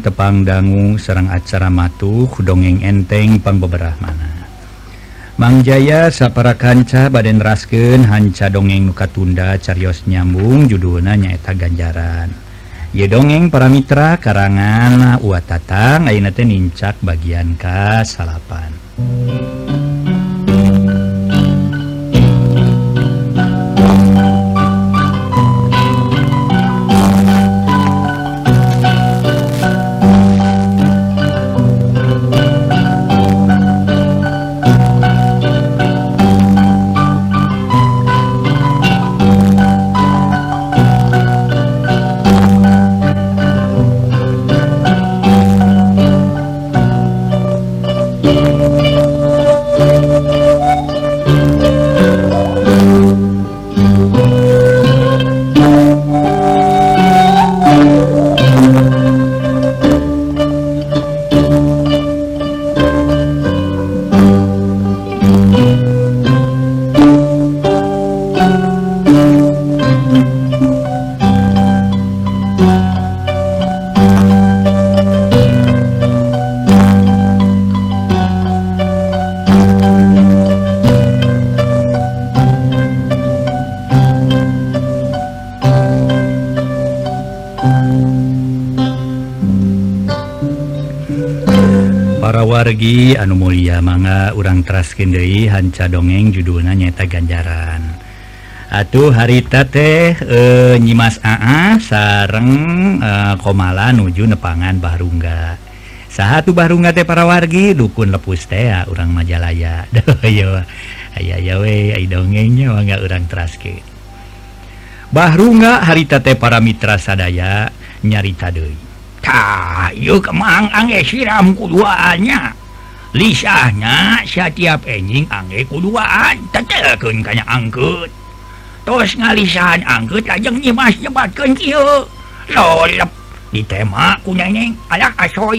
Orang tepang dangu Serang acara matuh dongeng enteng pangbeberahmana Mangjaya sapara kanca baden rasken hanca dongeng nuka tunda carios nyambung judulna nyaeta ganjaran Ye dongeng para mitra karangan uatatang Aina teh nincak bagian ka salapan. Dewi Hanca dongeng judulnya nyata ganjaran. Atuh harita teh e, nyimas Aa sareng e, komala nuju nepangan Barungga satu tuh Barungga teh para wargi? Dukun lepus teh orang Majalaya. Dongengnya mangga urang teraske. Barungga harita teh para mitra sadaya nyarita deui. Tah, yuk kemang angge siram kuduanya. Lisahnya setiap enjing angge kuduaan tetelkeun kanya angkut. Tos ngalisahan angkut lajeng nyimas nyebatkeun kieu. Lolep ditema ku nyeneng alah asoy.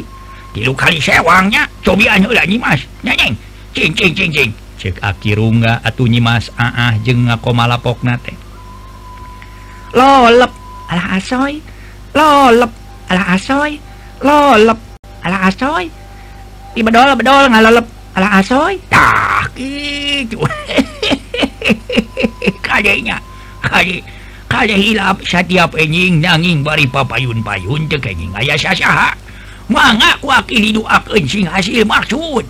Tilu kali sewangnya cobian heula nyimas. Nyeneng cing cing cing cing. Cek aki rungga atuh nyimas aah jeung ngakomalapokna teh. Lolep alah asoy. Lolep alah asoy. Lolep alah asoy. Di bedol ngalelep ala asoy tah kadenya kade kade hilap setiap enjing nanging bari papayun payun teh kenying aya sasaha mangga ku aki didoakeun sing hasil maksud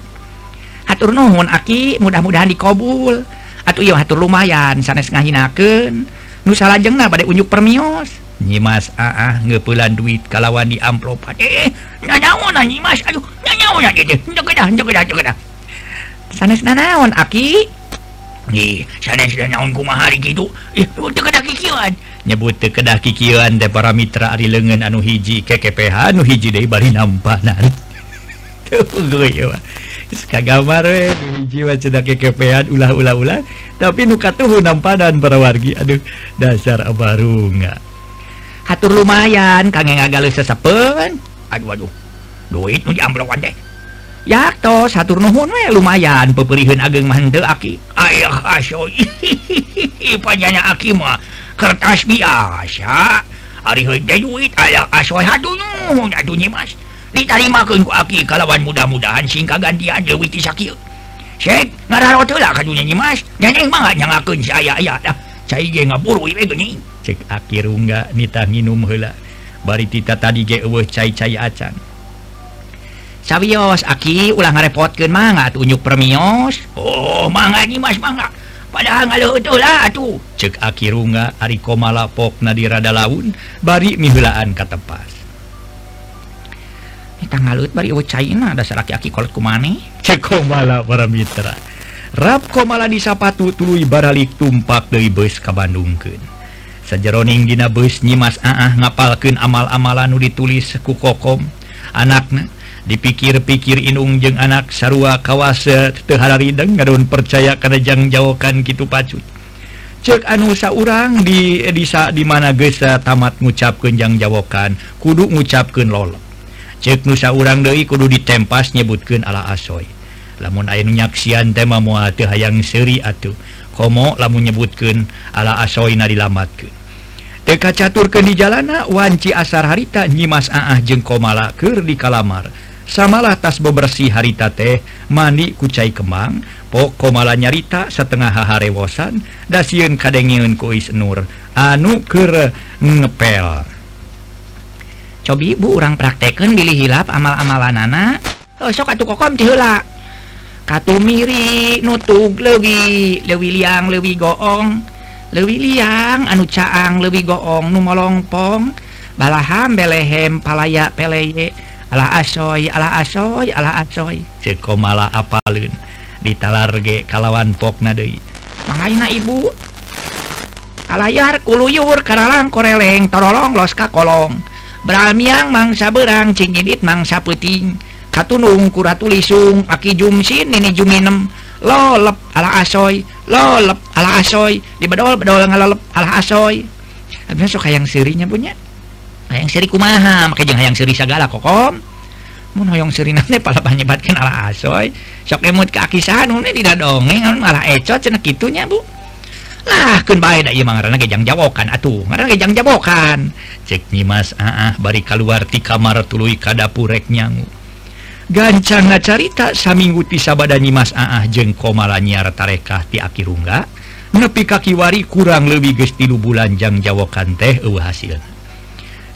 hatur nuhun aki mudah-mudahan dikabul atuh ieu hatur lumayan sanes ngahinakeun nu salajengna bade unjuk permios nyimas ah, ah ngepulan duit kalawan di amplop eh, eh nyawa na nyimas. Aduh nyawa na gitu eh, eh. jogedah jogedah jogedah sanes na naon aki? Ih, sanes na naon kumaha hari gitu ih oh, tekedah kikian. Nyebut tekedah kikian teh para mitra ari leungeun anu hiji KKPH anu hiji deui bari nampanan. Tuh gue kagamar jiwa cedak kekepean ulah ulah ulah. Tapi nu tuh nampadan para wargi. Aduh dasar abarunga atur lumayan kage ngagal sesepen. Aduh aduh. Duit nu jamblokan deh yakto hatur nuhun we lumayan. Peperihan ageng mande aki. Ayah asyo panyanya aki mah. Kertas biasa. Hari teh duit ayah asoy hatu nuhun atuh nyimas. Ditarimakeun ku aki kalawan mudah-mudahan sing kagantian dewi kisakil Syekh, ngararo telah kadunya nyimas, Nyanyi mah nyangakeun ngakun saya ayah dah. Cai ge ngaburu ibe geni. cek akirungga nitah minum hela bari tita tadi ge eueuh cai-cai acan Sawios aki ulah ngarepotkeun mangga atuh unyuk permios. Oh, mangga ni Mas mangga. Padahal ngaluhut lah atuh. cek aki rungga ari komala pokna di rada laun bari miheulaan ka tepas. Eta ngaluhut bari eueuh caina dasar aki-aki kolot kumane. Cek komala para mitra. Rap komala di sapatu tuluy baralik tumpak deui beus ka Bandungkeun. sajaroning dina bus nyimas aah ngapalken amal-amalan nu ditulis ku kokom. Anaknya dipikir-pikir inung jeung anak sarua kawase teharideng ngaun percaya kanajang jawakan gitu pacut. Cek anu saurang di disa di mana gesa tamat ngucapkenjang jawakan kudu ngucapken lolo cek nusa urang Dewi kudu ditempas nyebutkan ala asoy. Lamun nyaksian tema muate hayang seri atuh. Komo lamun nyebutkan ala asoy na dilamatkan Eh, TK catur ke di jalana wanci asar harita nyimas Aah jeung komala keur di kalamar samalah tas bebersih harita teh mandi kucai kembang pok komala nyarita setengah haharewosan dasiun kadengiun kuis nur anu keur ngepel. Cobi bu orang praktekkan bilih hilap amal-amalan anak oh, eh, sok atuh kokom tihula katu miri nutug lewi lewi liang lewi goong. lebih liang anu caang lebih goong numolongpong balaham belehem palaya peleye. Ala asoy ala asoy ala asoy. Ceko mala apalun ditalarge kalawan pokna deui. Mangaina ibu. Kalayar kuluyur karalang koreleng torolong los ka kolong. Bramiang mangsa berang cinggidit mangsa puting. Katunung kuratulisung aki jumsin nini juminem lolep ala asoy. Lolep ala asoy. Di bedol bedol ngalolep ala asoy. Habis sok hayang sirinya punya hayang siri kumaha? Make jeung hayang siri sagala kokom. Mun hoyong siri nate pala panyebatkeun ala asoy. Sok emut ka akisahan mun tidak dongeng malah ecot cenah kitu nya bu. Lah keun bae da ieu mah ngaranna gejang jawokan atuh. Ngaranna gejang jawokan. Cek nyimas aah bari kaluar ti kamar tuluy ka dapur rek nyangu. gancang carita saminggu sabada Mas Aah jeng komala nyiar tarekah ti akirungga. Nepi kakiwari kurang lebih gestilu bulanjang jawokan teh uh hasil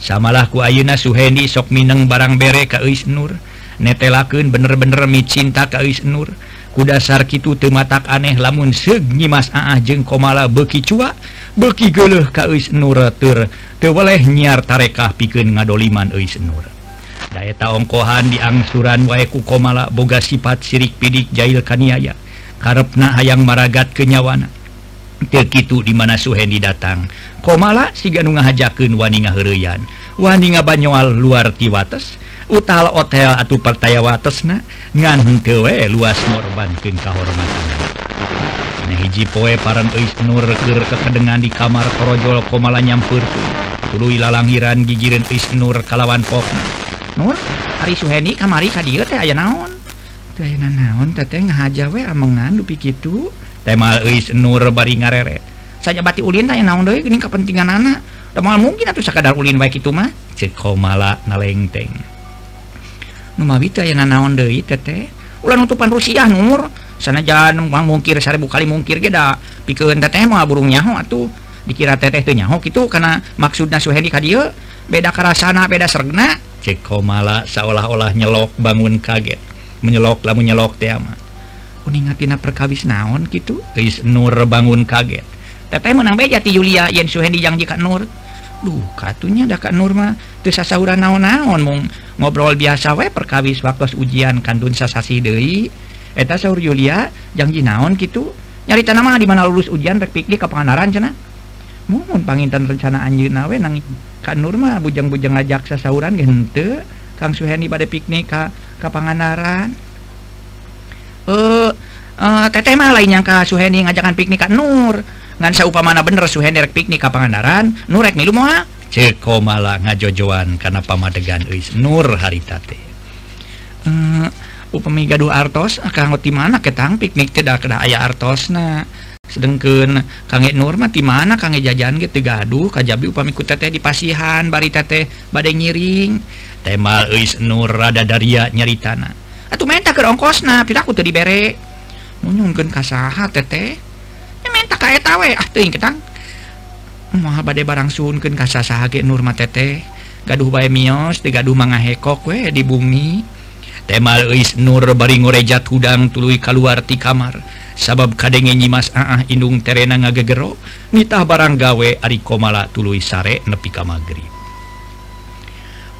samalah ku Ayeuna Suhendi sok Mineng barang bere Kais Nur. Netelaken bener-bener micinta Kais Nur. Kudasar Kitu tematak aneh lamun segnyi Mas Aah jeng komala beki cua beki ka Kais Nur teu weleh nyiar tarekah piken ngadoliman Eis Nur. dayeta ongkohan diangsuran waeku komala boga sifat sirik pidik jail kaniaya. Karepna hayang maragat kenyawana. Terkitu dimana Suhendi datang. Komala siganung ngahajaken waninga heyan waninga banyowal luar tiwates. Utal hotel atau pertaya watesna ngan kewe luas morban ke kahormatan. Nah, hiji poe paran eis nur keur kekedengan di kamar korojol komala nyampur tuluy lalanghiran gigireun eis nur kalawan pokna. Nur Ari Suheni kamari ka dieu teh aya naon? Teh aya naon? Teteh ngahaja we amongan dupi kitu teh euis eis Nur bari ngarere. Saja bati ulin teh naon deui geuning kapentingan anak. Da mal mungkin atuh sakadar ulin wae kitu mah. Ceuk komala nalengteng. Nu mawi teh aya naon deui teteh ulah nutupan Rusia Nur. Sana jangan mang mungkir seribu kali mungkir geda pikeun teteh mah burung nyaho atuh. Dikira teteh teh nyaho gitu karena maksudna Suheni ka dieu beda karasana beda sergna cekomala seolah-olah nyelok bangun kaget. Menyelok lah nyelok tema kuningatina perkawis naon gitu Is Nur bangun kaget. Teteh menang beja jati Yulia yen Suhendi janji jika Nur. Duh katunya dah Kak Nur mah. Teu sasahuran naon-naon mung ngobrol biasa we perkawis waktu ujian kandun sasasi deui. Eta sahur Yulia janji naon gitu nyarita nama di mana lulus ujian rek piknik ka Pangandaran cenah. pangintan rencana anjeunna we nang kan Nurma bujang-bujang ngajak sasauran gente Kang Suheni pada piknik ka Pangandaran. Eh uh, teteh mah lain yang ka Suheni ngajakan piknik ka Nur. Ngan saupamana bener Suheni rek piknik ka Pangandaran Nur rek milu moal ceko malah ngajojoan karena pamadegan eis Nur harita teh uh, upami gaduh artos akan ngoti mana ketang piknik tidak kena ayah artosna. sedengken kangge Nurma di mana? Kangge jajan gitu gaduh. Kajabi upamiku teteh di pasihan. Bari teteh badai nyiring tema Nur rada daria nyeri tanah atau minta ke ongkosna piraku tuh dibere. Munyungkan kasaha teteh. Menta kayak tawe ah tuh ketang. Mah badai barang sunken kasasaha ke Nurma teteh. Gaduh bae mios di gaduh mangahekok we di bumi. Tema Eis Nur bari ngorejat hudang tului keluar ti kamar. sabab kadenge nyimas aah Indung terena ngagegero nitah barang gawe ari komala tuluy sare nepi ka magrib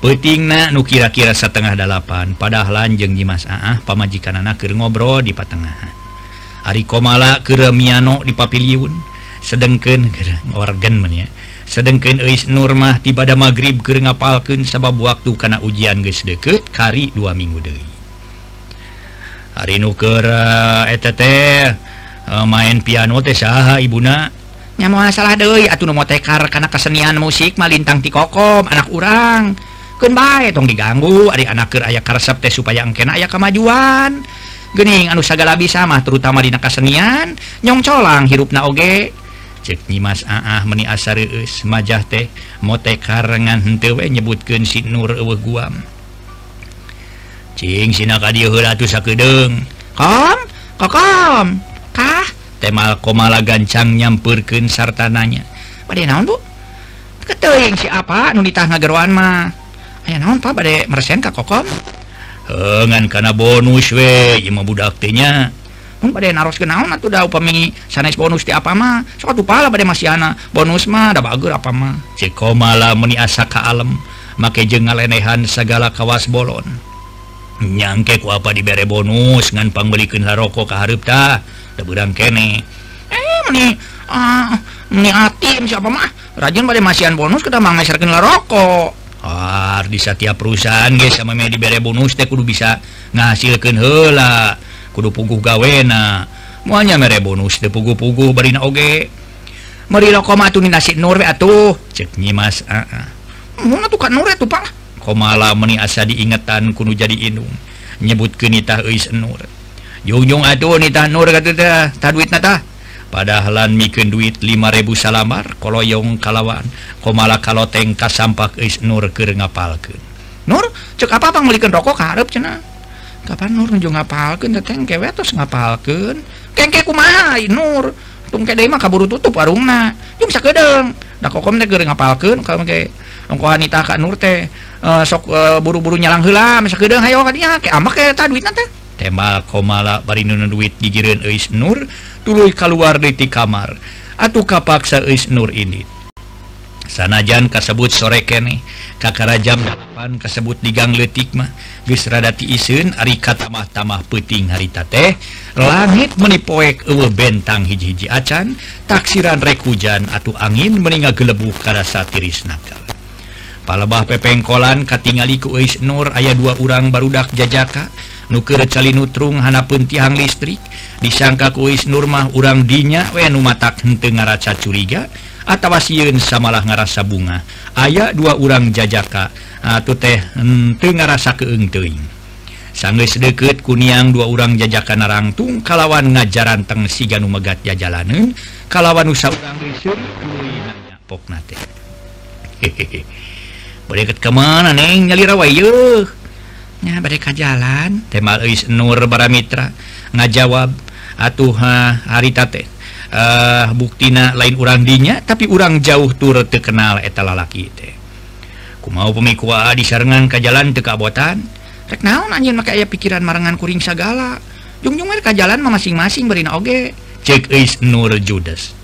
petingna nu kira-kira setengah dalapan padahalan lanjeng nyimas aah pamajikan anak keur ngobrol di patengahan. Ari komala keremiano di papiliun sedengken organ menya sedengken Eis Nurmah tiba magrib ke ngapalken sabab waktu karena ujian guys deket kari dua minggu Dewi hari nuker ETT eh, eh, main piano teh saha ibuna? Nya mau salah deui atuh nu tekar kana kesenian musik mah lintang ti kokom anak urang. Keun bae tong diganggu ari anak keur aya karesep teh supaya engkena aya kemajuan gening anu sagala bisa mah terutama dina kesenian nyong colang hirupna oge. Cek Nyimas Aah meni asareus majah teh motekar ngan henteu we nyebutkeun si Nur eueuh guam. Kah? Temal komala gancang nyampurken sartananya. Bade naon Bu? Keteling siapa nu ditahgerwan mah. Aya naon Pak? Bade meresen Ka kokom hengan karena bonus we. Budaknya bade naros kenaon atuh da upami sanes bonus ti apa mah? Suatu pala badai masih anak bonus mah da bagus apa mah? Si komala meni asa ka alam make jeung ngalenehan segala kawas bolon. nyangkek apa diberre bonus nganpang belikin larokok kehartah berang kene. Eh, ah, Rajin pada masihan bonus kita mengajarkan Ah di setiap perusahaan guys sama diberre bonus teh kudu bisa ngasilkan hela kudu puguh gawena. Semuanya mere bonus de pugu-pugu berina oge. Meri rokok matuh nasi nur atuh. Cek nyimas ah, ah. uh -uh. mana tuh kan nur tuh pak. komala meni asa diingetan kuno jadi inung. Nyebut kenitah nur. Jungjung aduh nitah nur kata duit nata padahalan miken duit 5000 salamar koloyong kalawan. Komala kalau tengka sampak is nur keur ngapalkeun. Nur? Cek apa apa melikeun rokok? Harap cenah. Kapan Nur nunjuk ngapalkeun? Teteh kewe tos ngapalkeun. Kengke kumaha Nur? Tung deui mah kaburu tutup warungna. Jeung sakedeung da kokom teh keur ngapalkeun. Kalau make ongkohan nitah ka Nur teh. Uh, sok uh, buru-buru nyalang hela misalkedeng hayo kadinya ah, ke amak eh, ke ta duit nanti komala bari nuna duit gigireun eis nur tuluy keluar di kamar. Atuh kapaksa eis nur ini. Sanajan kasebut sore kene kakara jam 8 kasebut di gang letik mah geus rada iseun ari katamah-tamah peuting harita teh langit menipoek eueuh bentang hiji-hiji acan taksiran rek hujan atuh angin meninga gelebuh karasa tiris nakal. palebah pepengkolan katingali ku Nur ayah dua urang barudak jajaka. Nuker cali nutrung hanapun tiang listrik. Disangka kuis Nurmah urang dinya wenu matak hente ngaraca curiga atawa siun samalah ngarasa bunga. Aya dua urang jajaka atau teh hente ngarasa keengteing sangis deket kuniang dua urang jajaka narangtung kalawan ngajaran teng siganu megat jajalaneun kalawan usah urang poknate hehehe berikut kemana neng? Nyaliraway yuk nya mereka jalan. Tema eis nur para mitra. Ngajawab atuh ha harita teh uh, buktina lain urang dinya tapi urang jauh tur terkenal eta lalaki teh. Ku mau pemikua disarengan ke jalan teka botan rek naon anjeun make aya pikiran marangan kuring sagala? Jungjung ka jalan mah masing-masing berina oge. Cek is nur judes.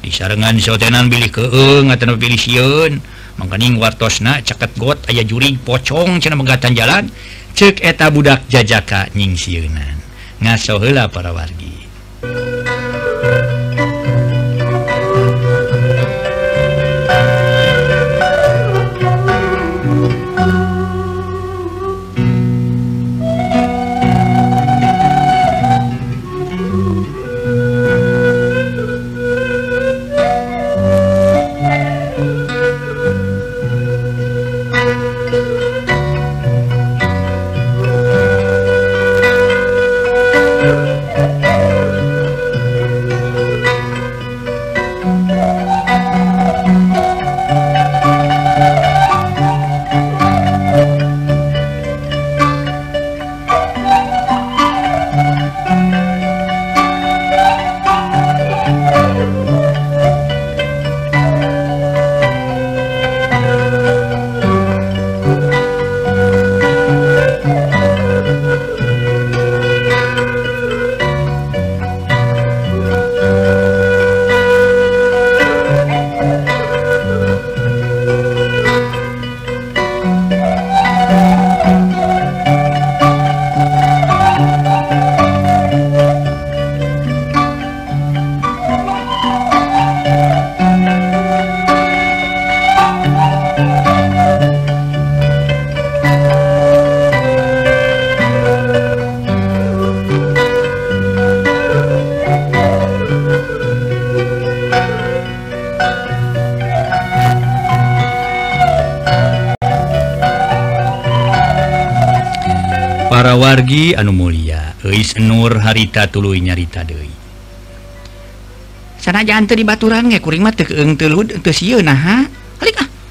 Disarengan sotenan bilih keung atau pilih sieun. mengkening wartosna ceket got aya juring pocong cena menggatan jalan cek eta budak jajaka nying siunan ngaso hela para wargi. Abdi anu Mulia Eis Nur harita tulu nyarita Dewi sana jangan di baturan kuring ah,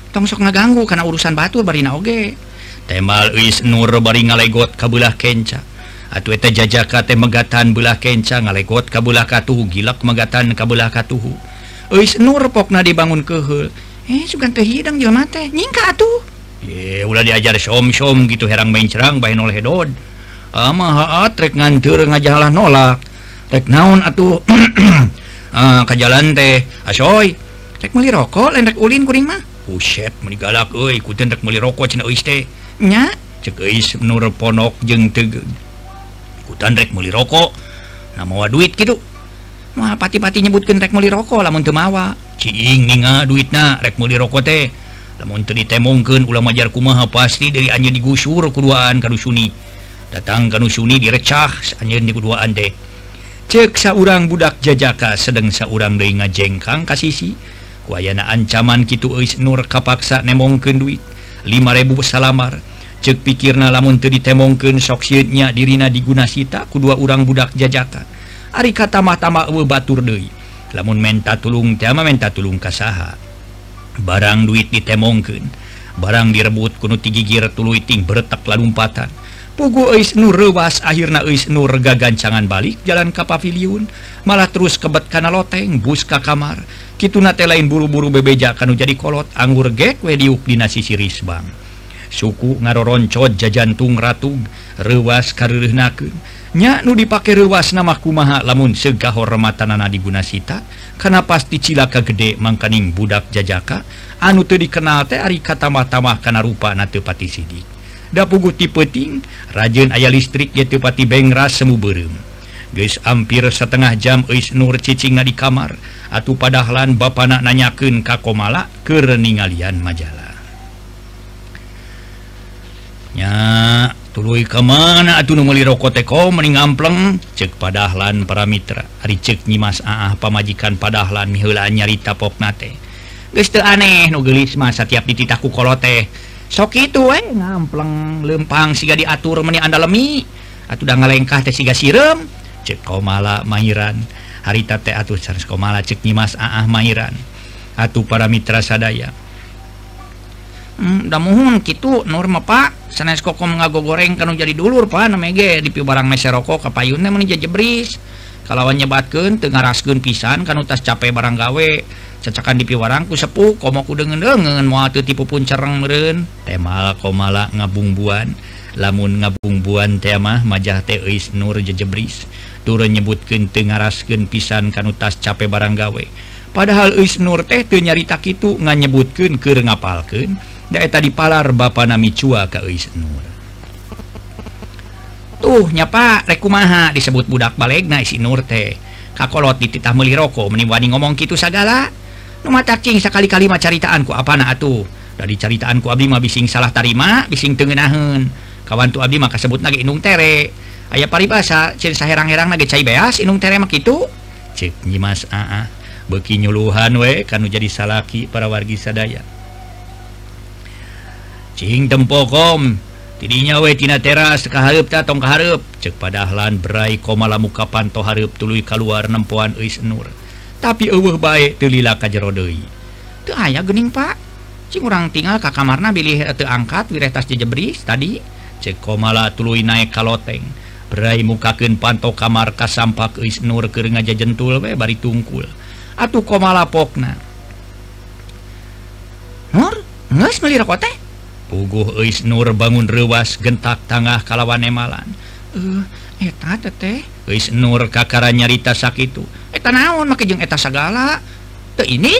tongsok ngaganggu karena urusan batur Barina Oge temal Eis Nur bari ngalegot kabulah kenca. Atuh eta jajaka teh megatan belah kenca ngalegot kabulah katuhu gilak megatan kabulah katuhu Eis Nur pokna dibangun kehel eh sugan teh hidang jelema teh nyingka atuh. Ye, udah diajar som-som gitu herang main cerang oleh hedod Ah, rek ngantur ngajalah nolak rek naon atuh? Ah, ka jalan teh ah, asoy rek meli rokok lain rek ulin kuring mah. Puset meni galak euy kuteun rek meli rokok cenah eus teh. Nya cek eus nur ponok jeung teu kutan rek meli rokok. Na mawa duit kitu. Mah pati-pati nyebutkeun rek meli rokok lamun teu mawa. Ciing ninga duitna rek meli rokok teh. Lamun teu ditemongkeun ulah majar kumaha pasti dari anjeun digusur kuduaan ka dusuni datang Ganusuni direcah anjir di kuduaan deh cek seorang budak jajaka sedang seorang De ngajengkang kasihsi wayana ancaman gitu is Nur kapaksa nemongken duit. 5000 salamar cek pikirna lamun teu ditemongkeun soksieutnya dirina diguna sita ku dua urang budak jajaka. Ari kata mata-tama batur deui. Lamun menta tulung teh menta tulung kasaha. Barang duit ditemongkeun. Barang direbut kuno tigigir tuluy ting beretak lalumpatan. pugu Eis Nur rewas akhirnya Eis Nur gagancangan balik jalan ke paviliun. Malah terus kebet kana loteng bus ka kamar. Kituna teh lain buru-buru bebeja kanu jadi kolot anggur gek we diuk dina sisi risbang. Suku ngaroroncot jajantung ratug rewas kareureuhnakeun nya nu dipake rewas nama kumaha lamun segah hormatanana digunasita kana pasti cilaka gede mangkaning budak jajaka anu teu dikenal teh ari katamah-tamah kana rupa na teu pati sidik. dapuguti peting Rajen ayah listrik yetupati Bengra semu berem guys hampir setengah jam is Nur ccing di kamar atau padahlan Bapak anak nanyaken Kakomala kereningalian majalahnya tulu ke mana atau numeli rokoteko mening ampleng cek padahlan para Mitra hari cek nyimas ah pamajikan padahlan mihela nyarita popnate guys aneh nugelis masa tiap dititaku kolo teh. soki itu eh. Ngampleng lempang siga diatur meni anda lemi. Atau udah ngalengkah teh siga sirem. Cek komala mairan. Harita teh atuh sanes komala cek nyimas aah mairan. Atuh para mitra sadaya. Hmm, da mohon gitu norma pak. Sanes kokom ngago goreng kanu jadi dulur pak namanya di di barang meseroko kapayunnya meni jajebris kalau nyebatkan Tengaraskeun pisan kan utas capek barang gawe. Cecakan di piwarangku sepuh komoku dengan dengan mau tipu pun cereng meren tema komala ngabungbuan lamun ngabungbuan tema majah teis nur jejebris. Turun nyebutkan tengaraskan pisan kanutas capek barang gawe. Padahal is nur teh tuh nyarita itu nggak nyebutkan ke ngapalken daerah tadi palar bapak nami cua ke is nur. tuh nyapa? Rekumaha disebut budak balik na si Nur teh. Kakolot dititah meli rokok meniwani ngomong gitu segala mata cacing sekali-kali mah caritaanku apa na atuh? Dari caritaanku abdi mah bising salah tarima bising tengenahan kawan tuh abdi mah sebut lagi inung tere. Ayah paribasa ciri saherang-herang nage cai beas inung tere mah gitu cek nyimas aa beki nyuluhan we kanu jadi salaki para wargi sadaya. Cing tempokom tidinya we tina teras keharta tong kaharep cek padahlan berai komala muka to hareup tuluy keluar nempuan uis nur tapi uh baik telila ka jerodoi tuh ayah gening pak. Sing orang tinggal ke kamarna bilih eh, te angkat wireh tas jejebris tadi. Cek komala tulu naik kaloteng berai mukakeun panto kamar kasampak is nur keur ngajajentul we bari tungkul. Atuh komala pokna. Nur, ngeus melirakote? teh Puguh Eis Nur bangun rewas gentak tangah kalawan emalan. Uh, eta tete Eis Nur kakara nyarita sakit eta naon make jeung eta sagala. Teu ini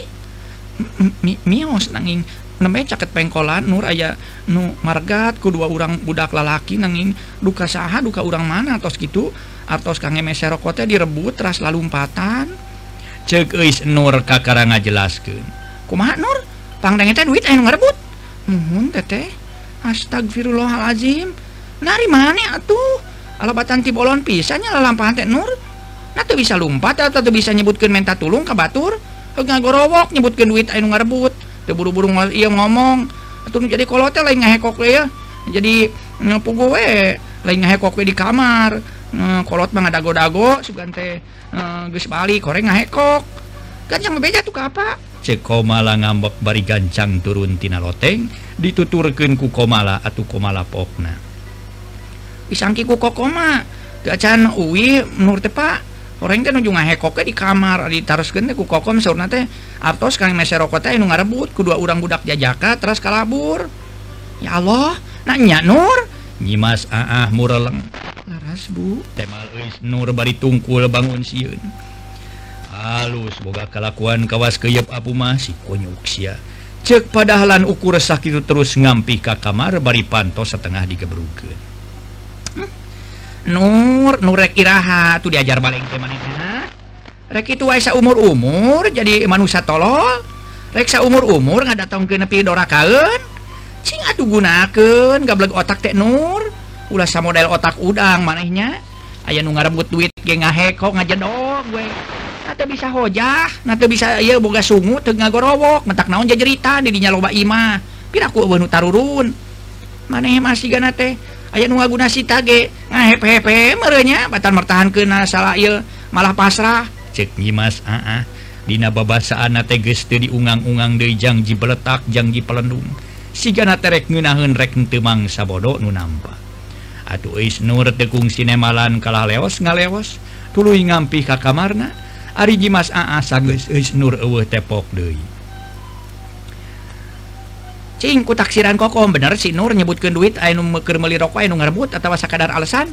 mi mios nanging. Nembe caket pengkolan Nur aya nu margat ku dua urang budak lalaki nanging. Duka saha duka urang mana tos gitu atos kang meserokote direbut ras lalumpatan. Cek Eis Nur kakara ngajelaskeun kumaha Nur? Pangdang eta duit aya ngarebut? Uhun, teteh astagfirullahalazim nari mana atuh? Alabatan tibolon pisannya lalampahan teh nur? Nah tuh bisa lompat atau tuh bisa nyebutkan minta tulung ke batur? Ngagorowok nyebutkan duit ayo ngarebut tuh buru-buru iya ngomong. Atau jadi kalau teh lain ngehekok ya. Jadi ngepu gue lain ngehekok we di kamar. Kolot mah dago-dago sugan teh geus balik koreng ngehekok kan yang beja tuh apa? cekomala ngambek bari gancang turun tina loteng dituturken ku komala atau komala pokna. Pisangki ku kokoma gacan uwi menurut tepak orang teh nuju ngahekoke di kamar ditaruskeun teh ku kokom saurna teh aptos kang meseroko teh nu ngarebut kedua urang budak jajaka terus kalabur. Ya Allah nanya Nur? Nyimas aah mureleng. Laras bu. Temal nur bari tungkul bangun sieun halus boga kelakuan kawas keyep Abu masih konyuksia cek padahalan ukur resah itu terus ngampi ka kamar bari pantos setengah digebrukeun hmm? Nur nurrek Iraha tuh diajar balik teman rek itu Waisa umur-umur jadi manusia tolol. Reksa umur-umur nggak datang ke nepi Dora kaun sing atuh gunakan gableg otak tek Nur. Ulah model otak udang manehnya. Aya nu ngarebut duit ge ngaheko ngajedog gue. bisa hojah nanti bisa ya boga sungu tengah gorowok mentak naon jajerita didinya loba imah piraku ku benu tarurun. Maneh masih gana teh aya nu ngaguna si tage. Ngahepe-hepe merenya batan mertahan kena salah il malah pasrah. Cek nyimas aa dina babasaan teh geus teu diungang-ungang deui jangji beletak jangji pelendung sigana terek ngeunaheun rek teu mangsa bodo nu nampa. Atuh eus nur teu kungsi nemalan kalah leos ngaleos. Tuluy ngampih ka kamarna. Ari Jimas Aas geus eus nur eueuh tepok deui. Cing ku taksiran kokom bener si Nur nyebutkeun duit anu keur meuli rokok anu ngarebut atawa sakadar alasan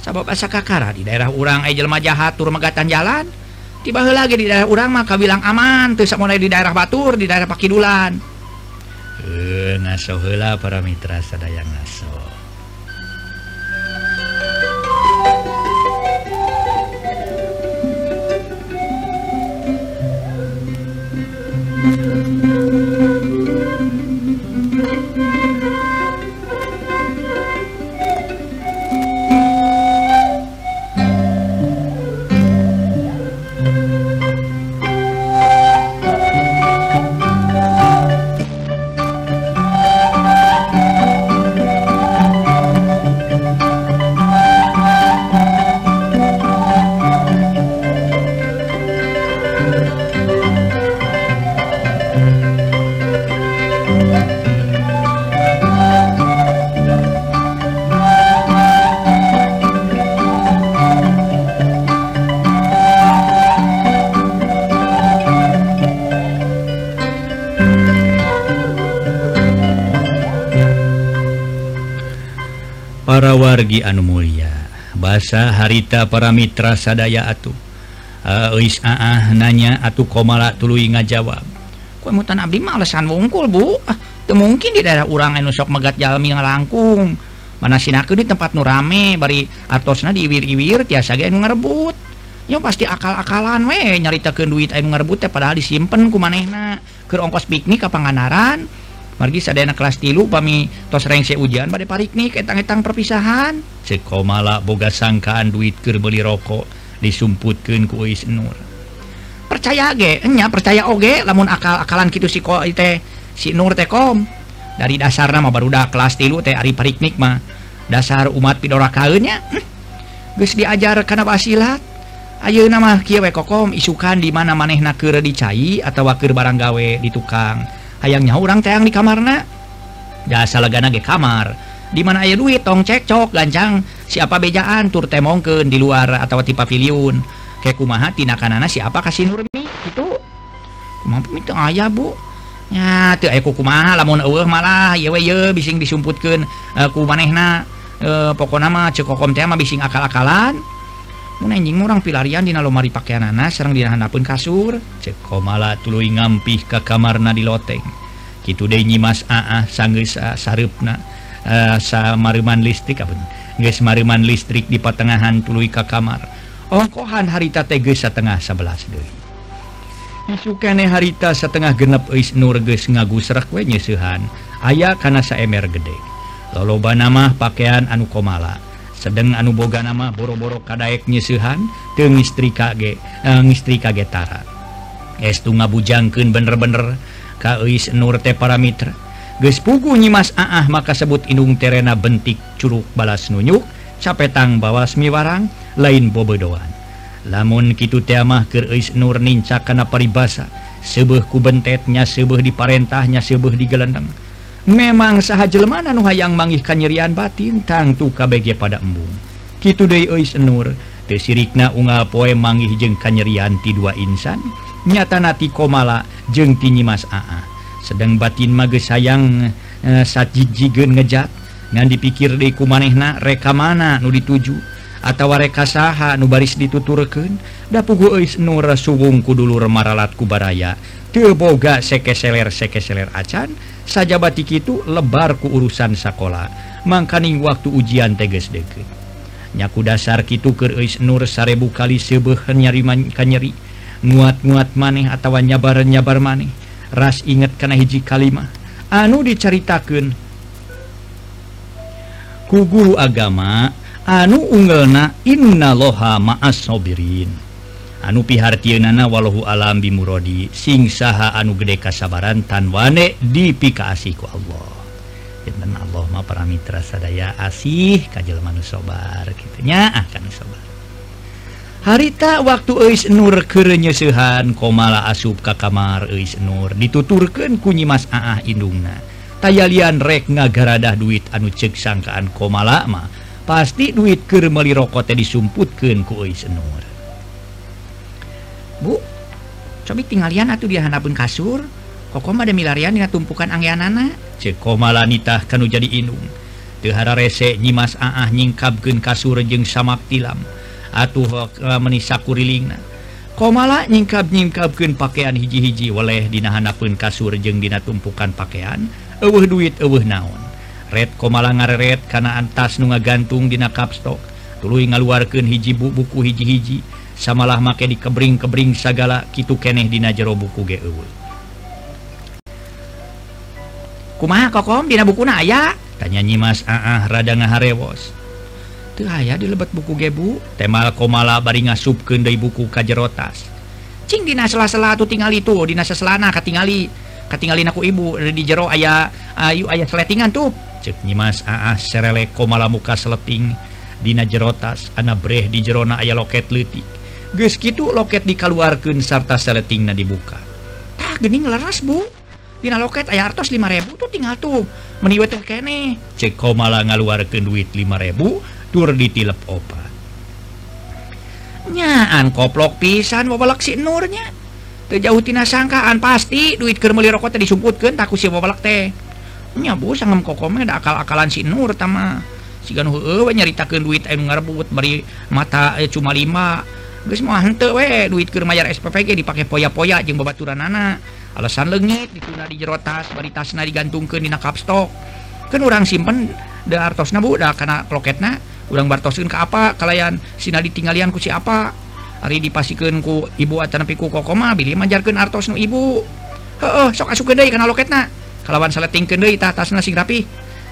sabab asa kakara di daerah urang aya jelema jahat tur megatan jalan tiba heula lagi di daerah urang mah kabilang aman teu samono di daerah Batur di daerah Pakidulan. Heuh ngaso heula para mitra sadaya ngaso. Margi anu Mulia. Bahasa harita para Mitra sadaya atuh. Eh, uh, ah, aah nanya atuh komala tuluy ngajawab mutan Abdi malesan wongkul Bu. Ah, teu mungkin di daerah urang enusok megat jalmi ngalangkung. Mana sinaku di tempat nu rame bari artosna diwir-iwir tiasa ge ngerebut ya pasti akal-akalan we nyaritakeun duit anu ngerebut teh padahal disimpen ku manehna keur ongkos piknik ka Pangandaran margi sadayana kelas tilu pami tos rengse ujian bade pariknik etang-etang perpisahan. Sekomala boga sangkaan duit keur beli rokok disumputkeun ku Uis Nur percaya ge enya percaya oge lamun akal-akalan kitu si ko teh si Nur teh kom. Dari dasar nama barudak kelas tilu teh ari pariknik mah. Dasar umat pidora kaunnya hm. geus diajar kana basilat. Ayo nama we kokom isukan di mana maneh naker dicai atau wakir barang gawe di tukang. hayangnya orang teang di kamarna. Jasa legana ge kamar. Di mana aya duit tong cekcok gancang siapa bejaan tur temongken di luar atau tipe paviliun kayak kumaha tinakanana siapa kasih nurmi itu mampu itu aya bu. Ya aya ku kumaha lamun eueuh malah ye we ye bising disumputkeun uh, ku manehna. Uh, pokona mah cekokom teh mah bising akal-akalan. anjing orang pilarian dina lomari pakaian sareng serrang handapeun kasur. Cekomala tulu ngampih ke kamar na di loteng. Gitu De nyimas sareupna, euh samaman listrik Mariman listrik di pertengahan tulu Ka kamar. Ongkohan harita teges setengah 11 deui. Sukane harita setengah genep is nurges ngagusrek wenyesuhan ayaah karena kana emer gede. Loloba nama pakaian anu komala. sedang anu boga nama boro-boro kadaek nyisihan istri kage eh, istri kagetara estu ngabujangkeun bener-bener ka eus Nur Te Paramitra geus pugu nyimas Aah maka sebut indung terena bentik curug balas nunyuk capetang bawas miwarang lain bobodoan lamun kitu teh mah Is Nur nincak kana paribasa sebeuh ku bentetnya diparentah diparentahnya sebeuh digelendeng memang sah jelemana Nu hayang manggih kanyerian batin tangtu KBG pada embung. Gitu Nur Sirikna Unga poe manggih jeung kanyerian ti dua insan. Nyatanati komala jeung tinyi Mas Aa. Sedang batin mage sayang eh, e, sajijigen ngejat. Ngan dipikir deku manehna reka mana nu dituju atau wareka saha nu baris dituturken dapugu Nur subungku dulu remaralat kubaraya teboga sekeseler sekeseler acan dan saja batik itu lebarku urusan sekolah makaning waktu ujian teges deket nyaku dasar Kitu ke Nur sarebu kali sebeh nyariman kanyeri muat-muat maneh atau nyabar nyabar maneh. Ras inget karena hiji kalimah. Anu diceritakan ku guru agama anu ungelna innaloha maas sobirin anu pihartiana walau alam bimurodi sing saha anu gede kasabaran tan wane dipikaasiku Allah. Dan Allah ma para mitra sadaya asih kajjal manu sobar gitunya akan ah, sobar. Harita waktu Eis Nur kenyeuhan komala asub ka kamar Eis Nur dituturken kunyi Mas Aah Indungna. Tayalian rek ngagaradah duit anu cek sangkaan komalama pasti duit ke melirokkote disumputken ku Eis Nur. Bu cobi tinggalian atau dihanapun kasur. Kokoma ada milarian dengan tumpukan angin anak cekomalanita kan jadi inung. Tehara resek nyimas aah nyingkapken kasur jeng samak tilam. Atuh eh, menisakurlingna komala nyingkap-nyingkapken pakaian hiji-hiji oleh dinahanapun kasur jeng dina tumpukan pakaian eueuh duit eueuh naon. Red komala ngareret kana antas nu ngagantung dina kapstok. Tuluy ngaluarkeun hiji bu buku hiji-hiji. Samalah make di kebring-kebring sagala gitu keneh dina jero buku ge kumaha kokom? Dina buku na aya? Tanya nyimas ah rada ngaharewos. Tuh aya di lebat buku gebu temal komala bari ngasupkeun deui buku kajerotas cing dina sela-sela tuh tinggal itu dina seselana katingali katinggalin aku ibu di jero ayah ayu ayah seletingan tuh. Nyimas serele komala muka seleting Dina jerotas anak Bre di Jerona aya loket letik Ges gitu loket dikaluarkan sarta seletingnya dibuka. Tah gening leras bu. Dina loket ayah artos 5000 tuh tinggal tuh. Meniwe teh kene. Cek malah ngaluarkan duit 5000 tur ditilep opa. Nyaan koplok pisan wabalak si nurnya. Tejauh tina sangkaan pasti duit keur meuli rokok teh disumputkeun taku si wabalak teh. Nya bu sangem kokome da akal-akalan si nur tama. Sigan heueuh nyaritakeun duit anu ngarebut bari mata eh, cuma lima duit kemayar SPPG dipakai poya-poya jeung babaturan anak alasan legit dituna di jerotas baritasna digantung ke Nina kapstok. Kan orang simpen deartos nabudak karena loketna orang bartosin ke apa kalian Sina ditinggalian kusi apa. Hari dipasikan ku ibu acan ku kokoma Billy majarkan artos nu ibu. Heeh sok asuh gede karena loketna. Kalawan saleting tingkan deh tasna sing rapi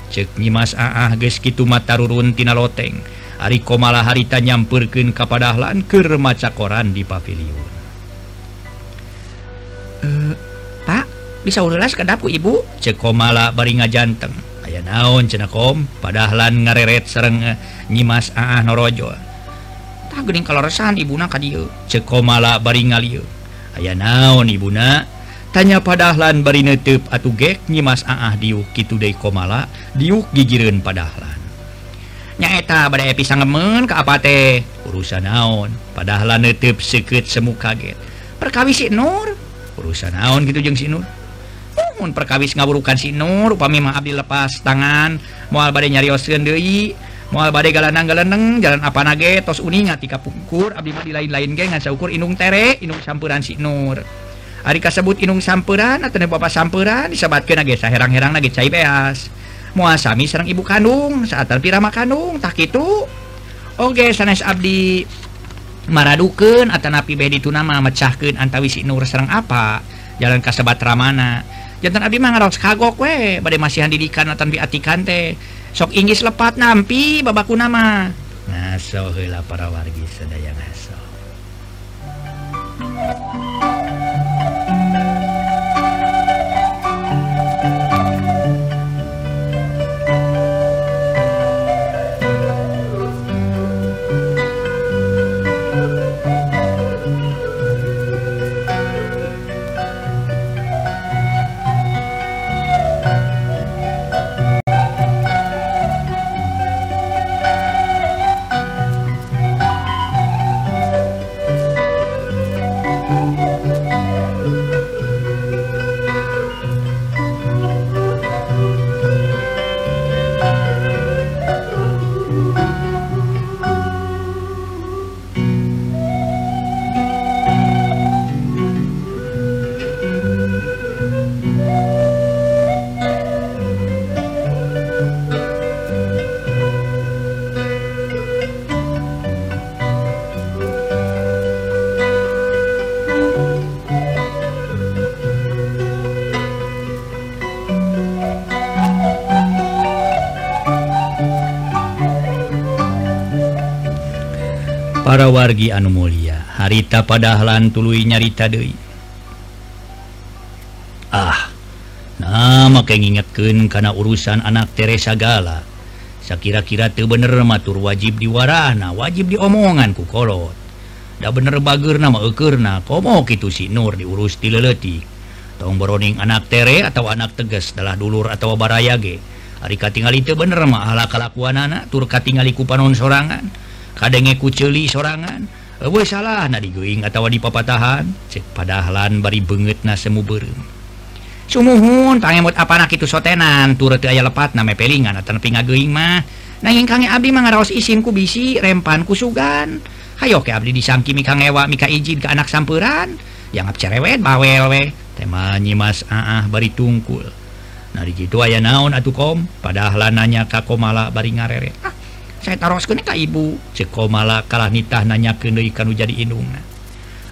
cek nyimas aah geus kitu matarurun tina loteng. Ariko malah harita nyampurken kepadahlan keur maca koran di paviliun e, eh, Pak bisa ulas kedapku ibu? Cekomala bari ngajanteng. Aya naon cenakom padahlan ngareret sereng eh, nyimas ah norojo. Tak gering kalau resahan ibuna kadieu cekomala bari ngalieu. Aya naon ibuna tanya padahlan bari netep atuh gek nyimas aah diuk kitu deui komala diuk gigireun padahlan. nyaeta badai pisang ngemen ke apa teh? Urusan naon? Padahal nutup sekret semu kaget. Perkawis si Nur. Urusan naon gitu jeng si Nur? Mun perkawis ngaburukan si Nur upami mah abdi lepas tangan. Moal bade nyarioskeun deui. Moal bade galanang-galaneng jalan apa nage tos uninga tika pungkur abdi mah di lain-lain ge ngan saukur inung tere inung sampuran si Nur. Ari kasebut inung sampuran atau bapak sampuran disebatkeun age saherang-herang lagi cai beas. muasami Serang ibu kandung saat Pirama kandung tak itu Oke sanes Abdi maraduken atau napi bed itu nama mecahkan antawisi Nur Serang apa? Jalan kasebat Ramana. Jantan mah mangaros kagok we badai masihan didikan atau biatikan teh. Sok Inggris lepat nampi babaku nama ngaso heula para wargi sedaya ngaso wargi anu Mulia. Harita padahlan tulu nyarita Dewi ah nama ngingetken karena urusan anak Teresa Gala. Saya kira-kira tuh bener matur wajib diwarana wajib diomongan kukolot Da bener bager nama ekerna komo gitu si Nur diurus dileletik tong boroning anak tere atau anak teges adalah dulur atau barayage. Hari tinggal itu bener mah ala kalakuan anak turka tinggal ku panon sorangan kadenge kuceli sorangan. Ewe salah. Na diing atau di papatahan cek padahalan bari banget na semu berem sumuhun pangemot apa nak itu sotenan. Turut aya lepat na pelingan atau mah. Nanging kange abdi mah ngaraos isin ku bisi rempan kusugan hayo ke abdi disangki mika ngewa mika izin ke anak sampuran yang cerewet bawel we. Tema nyimas aah bari tungkul. Nah di situ aya naon atuh kom? Padahal nanya kakomala bari ngarere. Ah saya taroskeun ka ibu. Ceko mala kalah nitah nanyakeun deui kanu jadi indungna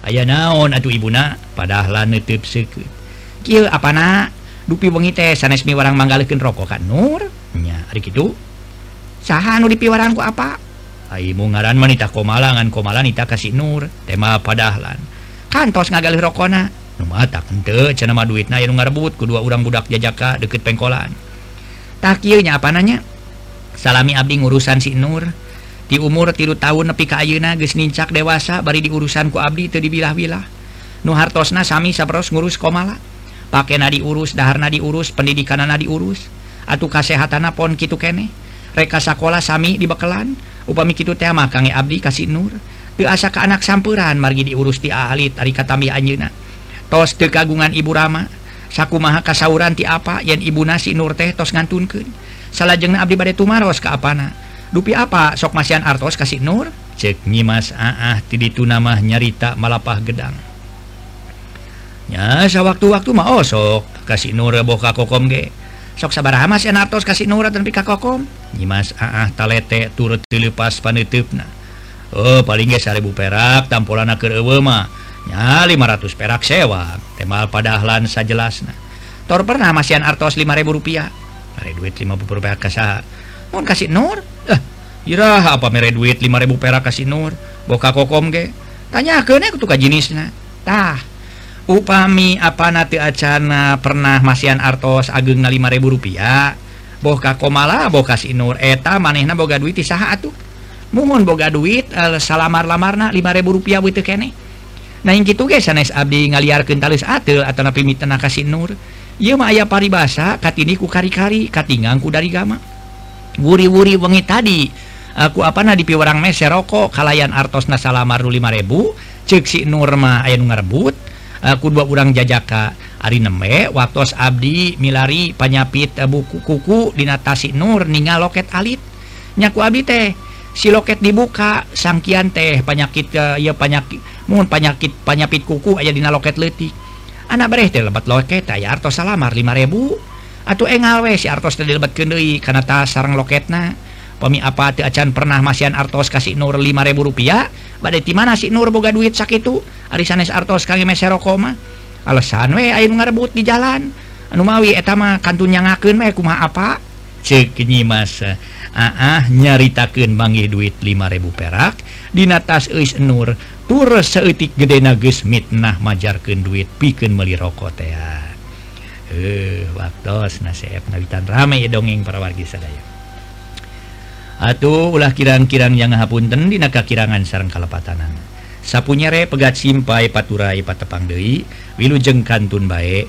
aya naon atuh ibuna padahal neuteub seukeut apa apana dupi wengi teh sanes miwarang manggalekeun rokok kan nur. Nya ari kitu. Saha nu dipiwarang ku apa? Aimu ngaran manita komala ngan komala nita kasih nur. Tema padahlan kantos ngagalih rokona nu mata ente cenah mah duitna anu ngarebut kedua orang budak jajaka deket pengkolan. Tak kieu nya apa nanya? salami Abdi urusan si Nur. Di umur tilu tahun nepi ka ayeuna geus nincak dewasa bari di urusanku Abdi itu dibilah-bilah. Nuhartosna Sami sapros ngurus komala. Pakai na diurus daharna diurus pendidikan na diurus. Atau kasehatan pon kitu kene. Reka sekolah Sami di bekelan upami kitu tema kang Abdi kasih Nur. Asa ke anak sampuran margi diurus ti ahli tari katami anjuna tos teu kagungan ibu Rama. Sakumaha kasauran ti apa yen ibu nasi Nur teh tos ngantunkeun. salah jengna Abdi Bade Tumaros ke apana? Dupi apa? Sok Masian Artos kasih Nur? Cek Nyimas Aah tidi itu nama nyarita malapah gedang. Ya sewaktu-waktu mah oh sok. Kasih Nur e boh kakokom ge. Sok sabaraha Masian Artos kasih Nur e dan pika kokom? Nyimas Aah talete turut e dilepas panitipna oh paling ge seribu perak tampolana ke kerewe mah. Ya 500 perak sewa. Temal padahlan sajelasna. Tor pernah Masian Artos 5000 rupiah. mere duit 50 perak ke saha. Mau kasih nur? Eh Ira apa mere duit 5000 perak kasih nur? Boka kokom ge? Tanya kene kutuka jenisna tah upami apa nanti acana pernah masian artos ageng na 5000 rupiah? Boka komala boka si nur. Eta manehna boga duit saha atuh? Mohon boga duit eh, uh, salamar lamarna 5000 rupiah witu kene. Nah yang gitu ge sanes abdi ngaliarkeun kentalis atil atau napi mitena kasih nur. mah aya paribasa katini ku kari-kari katingangku dari gama. Wuri-wuri wengi tadi eh, aku apa na dipi orang mese rokok kalayan artos nasalamar 5000 cek si Nurma aya ngarebut aku eh, dua urang jajaka. Ari neme waktu Abdi milari panyapit eh, buku kuku dinatasi Nur ninga loket alit. Nyaku Abdi teh si loket dibuka sangkian teh panyakit ya panyakit mohon panyakit panyapit kuku aya dina loket letik anak bereh lebat loket artos salamar 5000 atau engawe si artos lebat kendui karena tas sarang loketna. Pemi apa ti acan pernah masian artos kasih nur 5000 rupiah? Badai ti mana si nur boga duit sakitu ari sanes artos kangge mesero mah. Alasan we ayo ngarebut di jalan. Anu mawi eta mah kantunnya ngakeun we kumaha apa? cekenyi masa. Aah nyaritakan bangi duit 5000 perak. Dina tas Uis Nur tur seetik gede geus mitnah majarkan duit piken meli rokok teh eh waktu nasep nabitan rame ya dongeng para wargi sadaya. Atuh ulah kirang-kirang yang ngahapunten dina kakirangan sarang kalepatanan. Sapunyere pegat simpai paturai patepang deui wilujeng kantun bae.